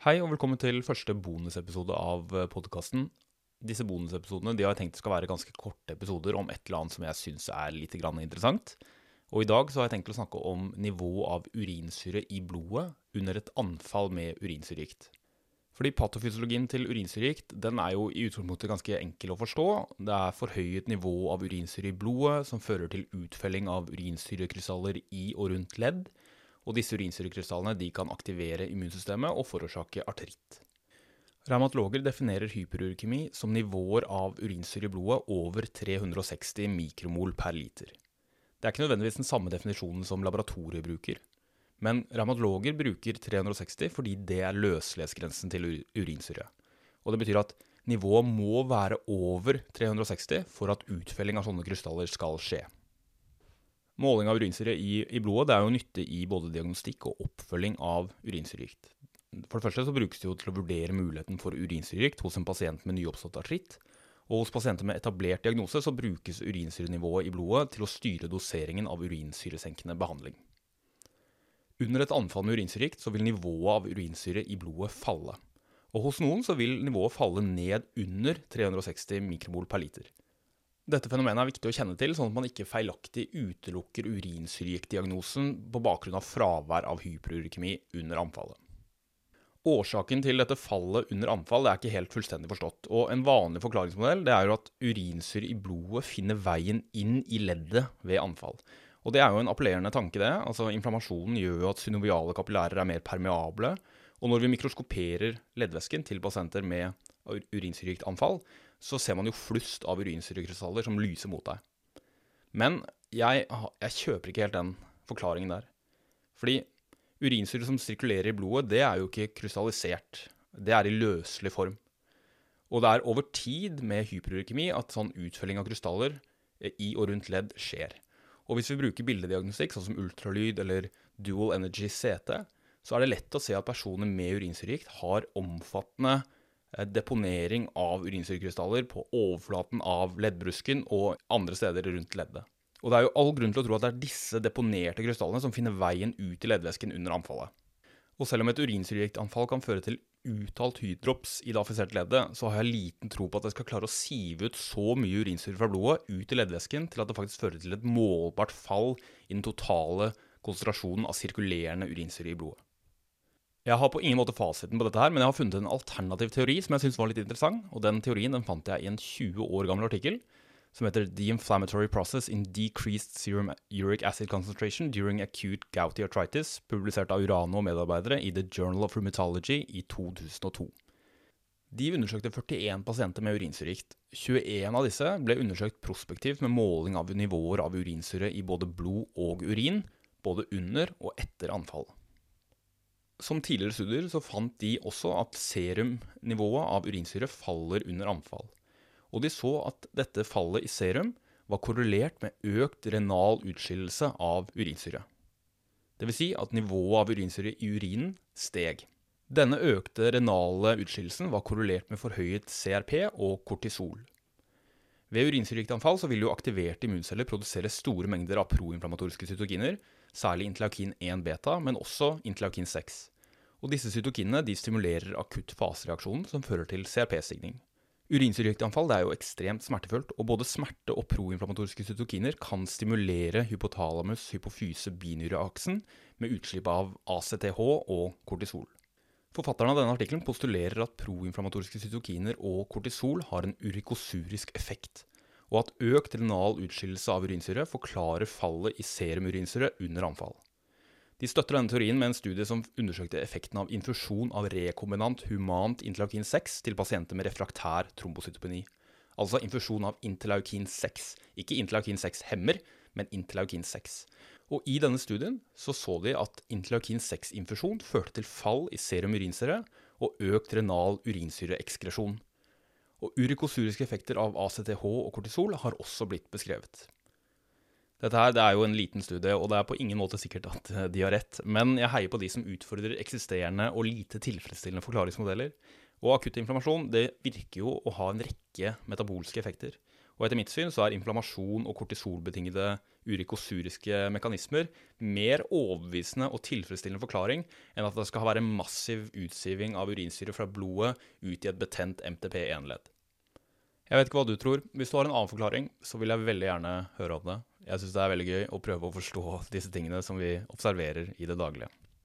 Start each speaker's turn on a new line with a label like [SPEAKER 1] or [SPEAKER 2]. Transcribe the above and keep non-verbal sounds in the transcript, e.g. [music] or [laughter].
[SPEAKER 1] Hei og velkommen til første bonusepisode av podkasten. Disse bonusepisodene de har jeg tenkt skal være ganske korte episoder om et eller annet som jeg syns er litt interessant. Og i dag så har jeg tenkt å snakke om nivå av urinsyre i blodet under et anfall med urinsyregikt. Fordi patofysiologien til urinsyregikt er jo i utgangspunktet ganske enkel å forstå. Det er forhøyet nivå av urinsyre i blodet som fører til utfelling av urinsyrekrystaller i og rundt ledd og disse urinsyrekrystallene kan aktivere immunsystemet og forårsake artritt. Reumatologer definerer hyperurkemi som nivåer av urinsyre i blodet over 360 mikromol per liter. Det er ikke nødvendigvis den samme definisjonen som laboratoriet bruker, men reumatologer bruker 360 fordi det er løselighetsgrensen til urinsyre. Og det betyr at nivået må være over 360 for at utfelling av sånne krystaller skal skje. Måling av urinsyre i, i, blodet er jo nytte i både diagnostikk og oppfølging av urinsyregikt. For det første så brukes det jo til å vurdere muligheten for urinsyregikt hos en pasient med nyoppstått artritt. Og hos pasienter med etablert diagnose så brukes urinsyrenivået i blodet til å styre doseringen av urinsyresenkende behandling. Under et anfall med urinsyregikt vil nivået av urinsyre i blodet falle. Og hos noen så vil nivået falle ned under 360 mikromol per liter. Dette fenomenet er viktig å kjenne til, sånn at man ikke feilaktig utelukker urinsyregiktdiagnosen på bakgrunn av fravær av hyperurikemi under anfallet. Årsaken til dette fallet under anfall er ikke helt fullstendig forstått. og En vanlig forklaringsmodell er jo at urinsyre i blodet finner veien inn i leddet ved anfall. Og Det er jo en appellerende tanke. det. Altså Inflammasjonen gjør jo at synoviale kapillærer er mer permeable. Og når vi mikroskoperer leddvæsken til pasienter med urinsyregiktanfall, så ser man jo flust av urinsyrekrystaller som lyser mot deg. Men jeg, jeg, kjøper ikke helt den forklaringen der. Fordi urinsyre som sirkulerer i blodet, det er jo ikke krystallisert. Det er i løselig form. Og det er over tid med hyperurikemi at sånn utfølging av krystaller eh, i og rundt ledd skjer. Og hvis vi bruker bildediagnostikk, sånn som ultralyd eller dual energy CT, så er det lett å se at personer med urinsyregikt har omfattende deponering av urinsyrekrystaller på overflaten av leddbrusken og andre steder rundt leddet. Og det er jo all grunn til å tro at det er disse deponerte krystallene som finner veien ut i leddvæsken under anfallet. Og selv om et urinsyregiktanfall kan føre til uttalt hydrops i det affiserte leddet, så har jeg liten tro på at det skal klare å sive ut så mye urinsyre fra blodet ut i leddvæsken til at det faktisk fører til et målbart fall i den totale konsentrasjonen av sirkulerende urinsyre i blodet. Jeg har på ingen måte fasiten på dette, her, men jeg har funnet en alternativ teori som jeg syns var litt interessant. og Den teorien den fant jeg i en 20 år gammel artikkel som heter The Inflammatory Process in Decreased Serum Uric Acid Concentration During Acute Gouty Arthritis, publisert av Urano og medarbeidere i The Journal of Rheumatology i 2002. De undersøkte 41 pasienter med urinsyregikt. 21 av disse ble undersøkt prospektivt med måling av nivåer av urinsyre i både blod og urin, både under og etter anfall. Som tidligere studier så fant de også at serumnivået av urinsyre faller under anfall. Og de så at dette fallet i serum var korrelert med økt renal utskillelse av urinsyre. Dvs. Si at nivået av urinsyre i urinen steg. Denne økte renale utskillelsen var korrelert med forhøyet CRP og kortisol. Ved urinsyregikttanfall vil jo aktiverte immunceller produsere store mengder av proinflammatoriske cytokiner, særlig interleukin 1-beta, men også interleukin 6. Og disse cytokinene de stimulerer akutt fasereaksjonen som fører til CRP-stigning. Urinsyregikttanfall er jo ekstremt smertefullt, og både smerte og proinflammatoriske cytokiner kan stimulere hypotalamus-hypofyse-binyreaksen med utslipp av ACTH og kortisol. Forfatteren av denne artikkelen postulerer at proinflammatoriske cytokiner og kortisol har en urikosurisk effekt, og at økt renal utskillelse av urinsyre forklarer fallet i serumurinsyre under anfall. De støtter denne teorien med en studie som undersøkte effekten av infusjon av rekombinant humant interleukin 6 til pasienter med refraktær trombocytopeni. Altså infusjon av interleukin 6. Ikke interleukin 6-hemmer, men interleukin 6. Og I denne studien så, så de at interleukin 6-infusjon førte til fall i serum urinsyre og økt renal urinsyreekskresjon. Og Urikosuriske effekter av ACTH og kortisol har også blitt beskrevet. Dette her, det er jo en liten studie, og det er på ingen måte sikkert at eh, de har rett. Men jeg heier på de som utfordrer eksisterende og lite tilfredsstillende forklaringsmodeller. Og akutt inflammasjon det virker jo å ha en rekke metabolske effekter. Og etter mitt syn så er inflammasjon og kortisolbetingede urikosuriske mekanismer mer overbevisende og tilfredsstillende forklaring enn at det skal være massiv utsiving av urinsyre fra blodet ut i et betent MTP1-ledd. Jeg vet ikke hva du tror. Hvis du har en annen forklaring, så vil jeg veldig gjerne høre om det. Jeg syns det er veldig gøy å prøve å forstå [laughs] disse tingene som vi observerer i det daglige.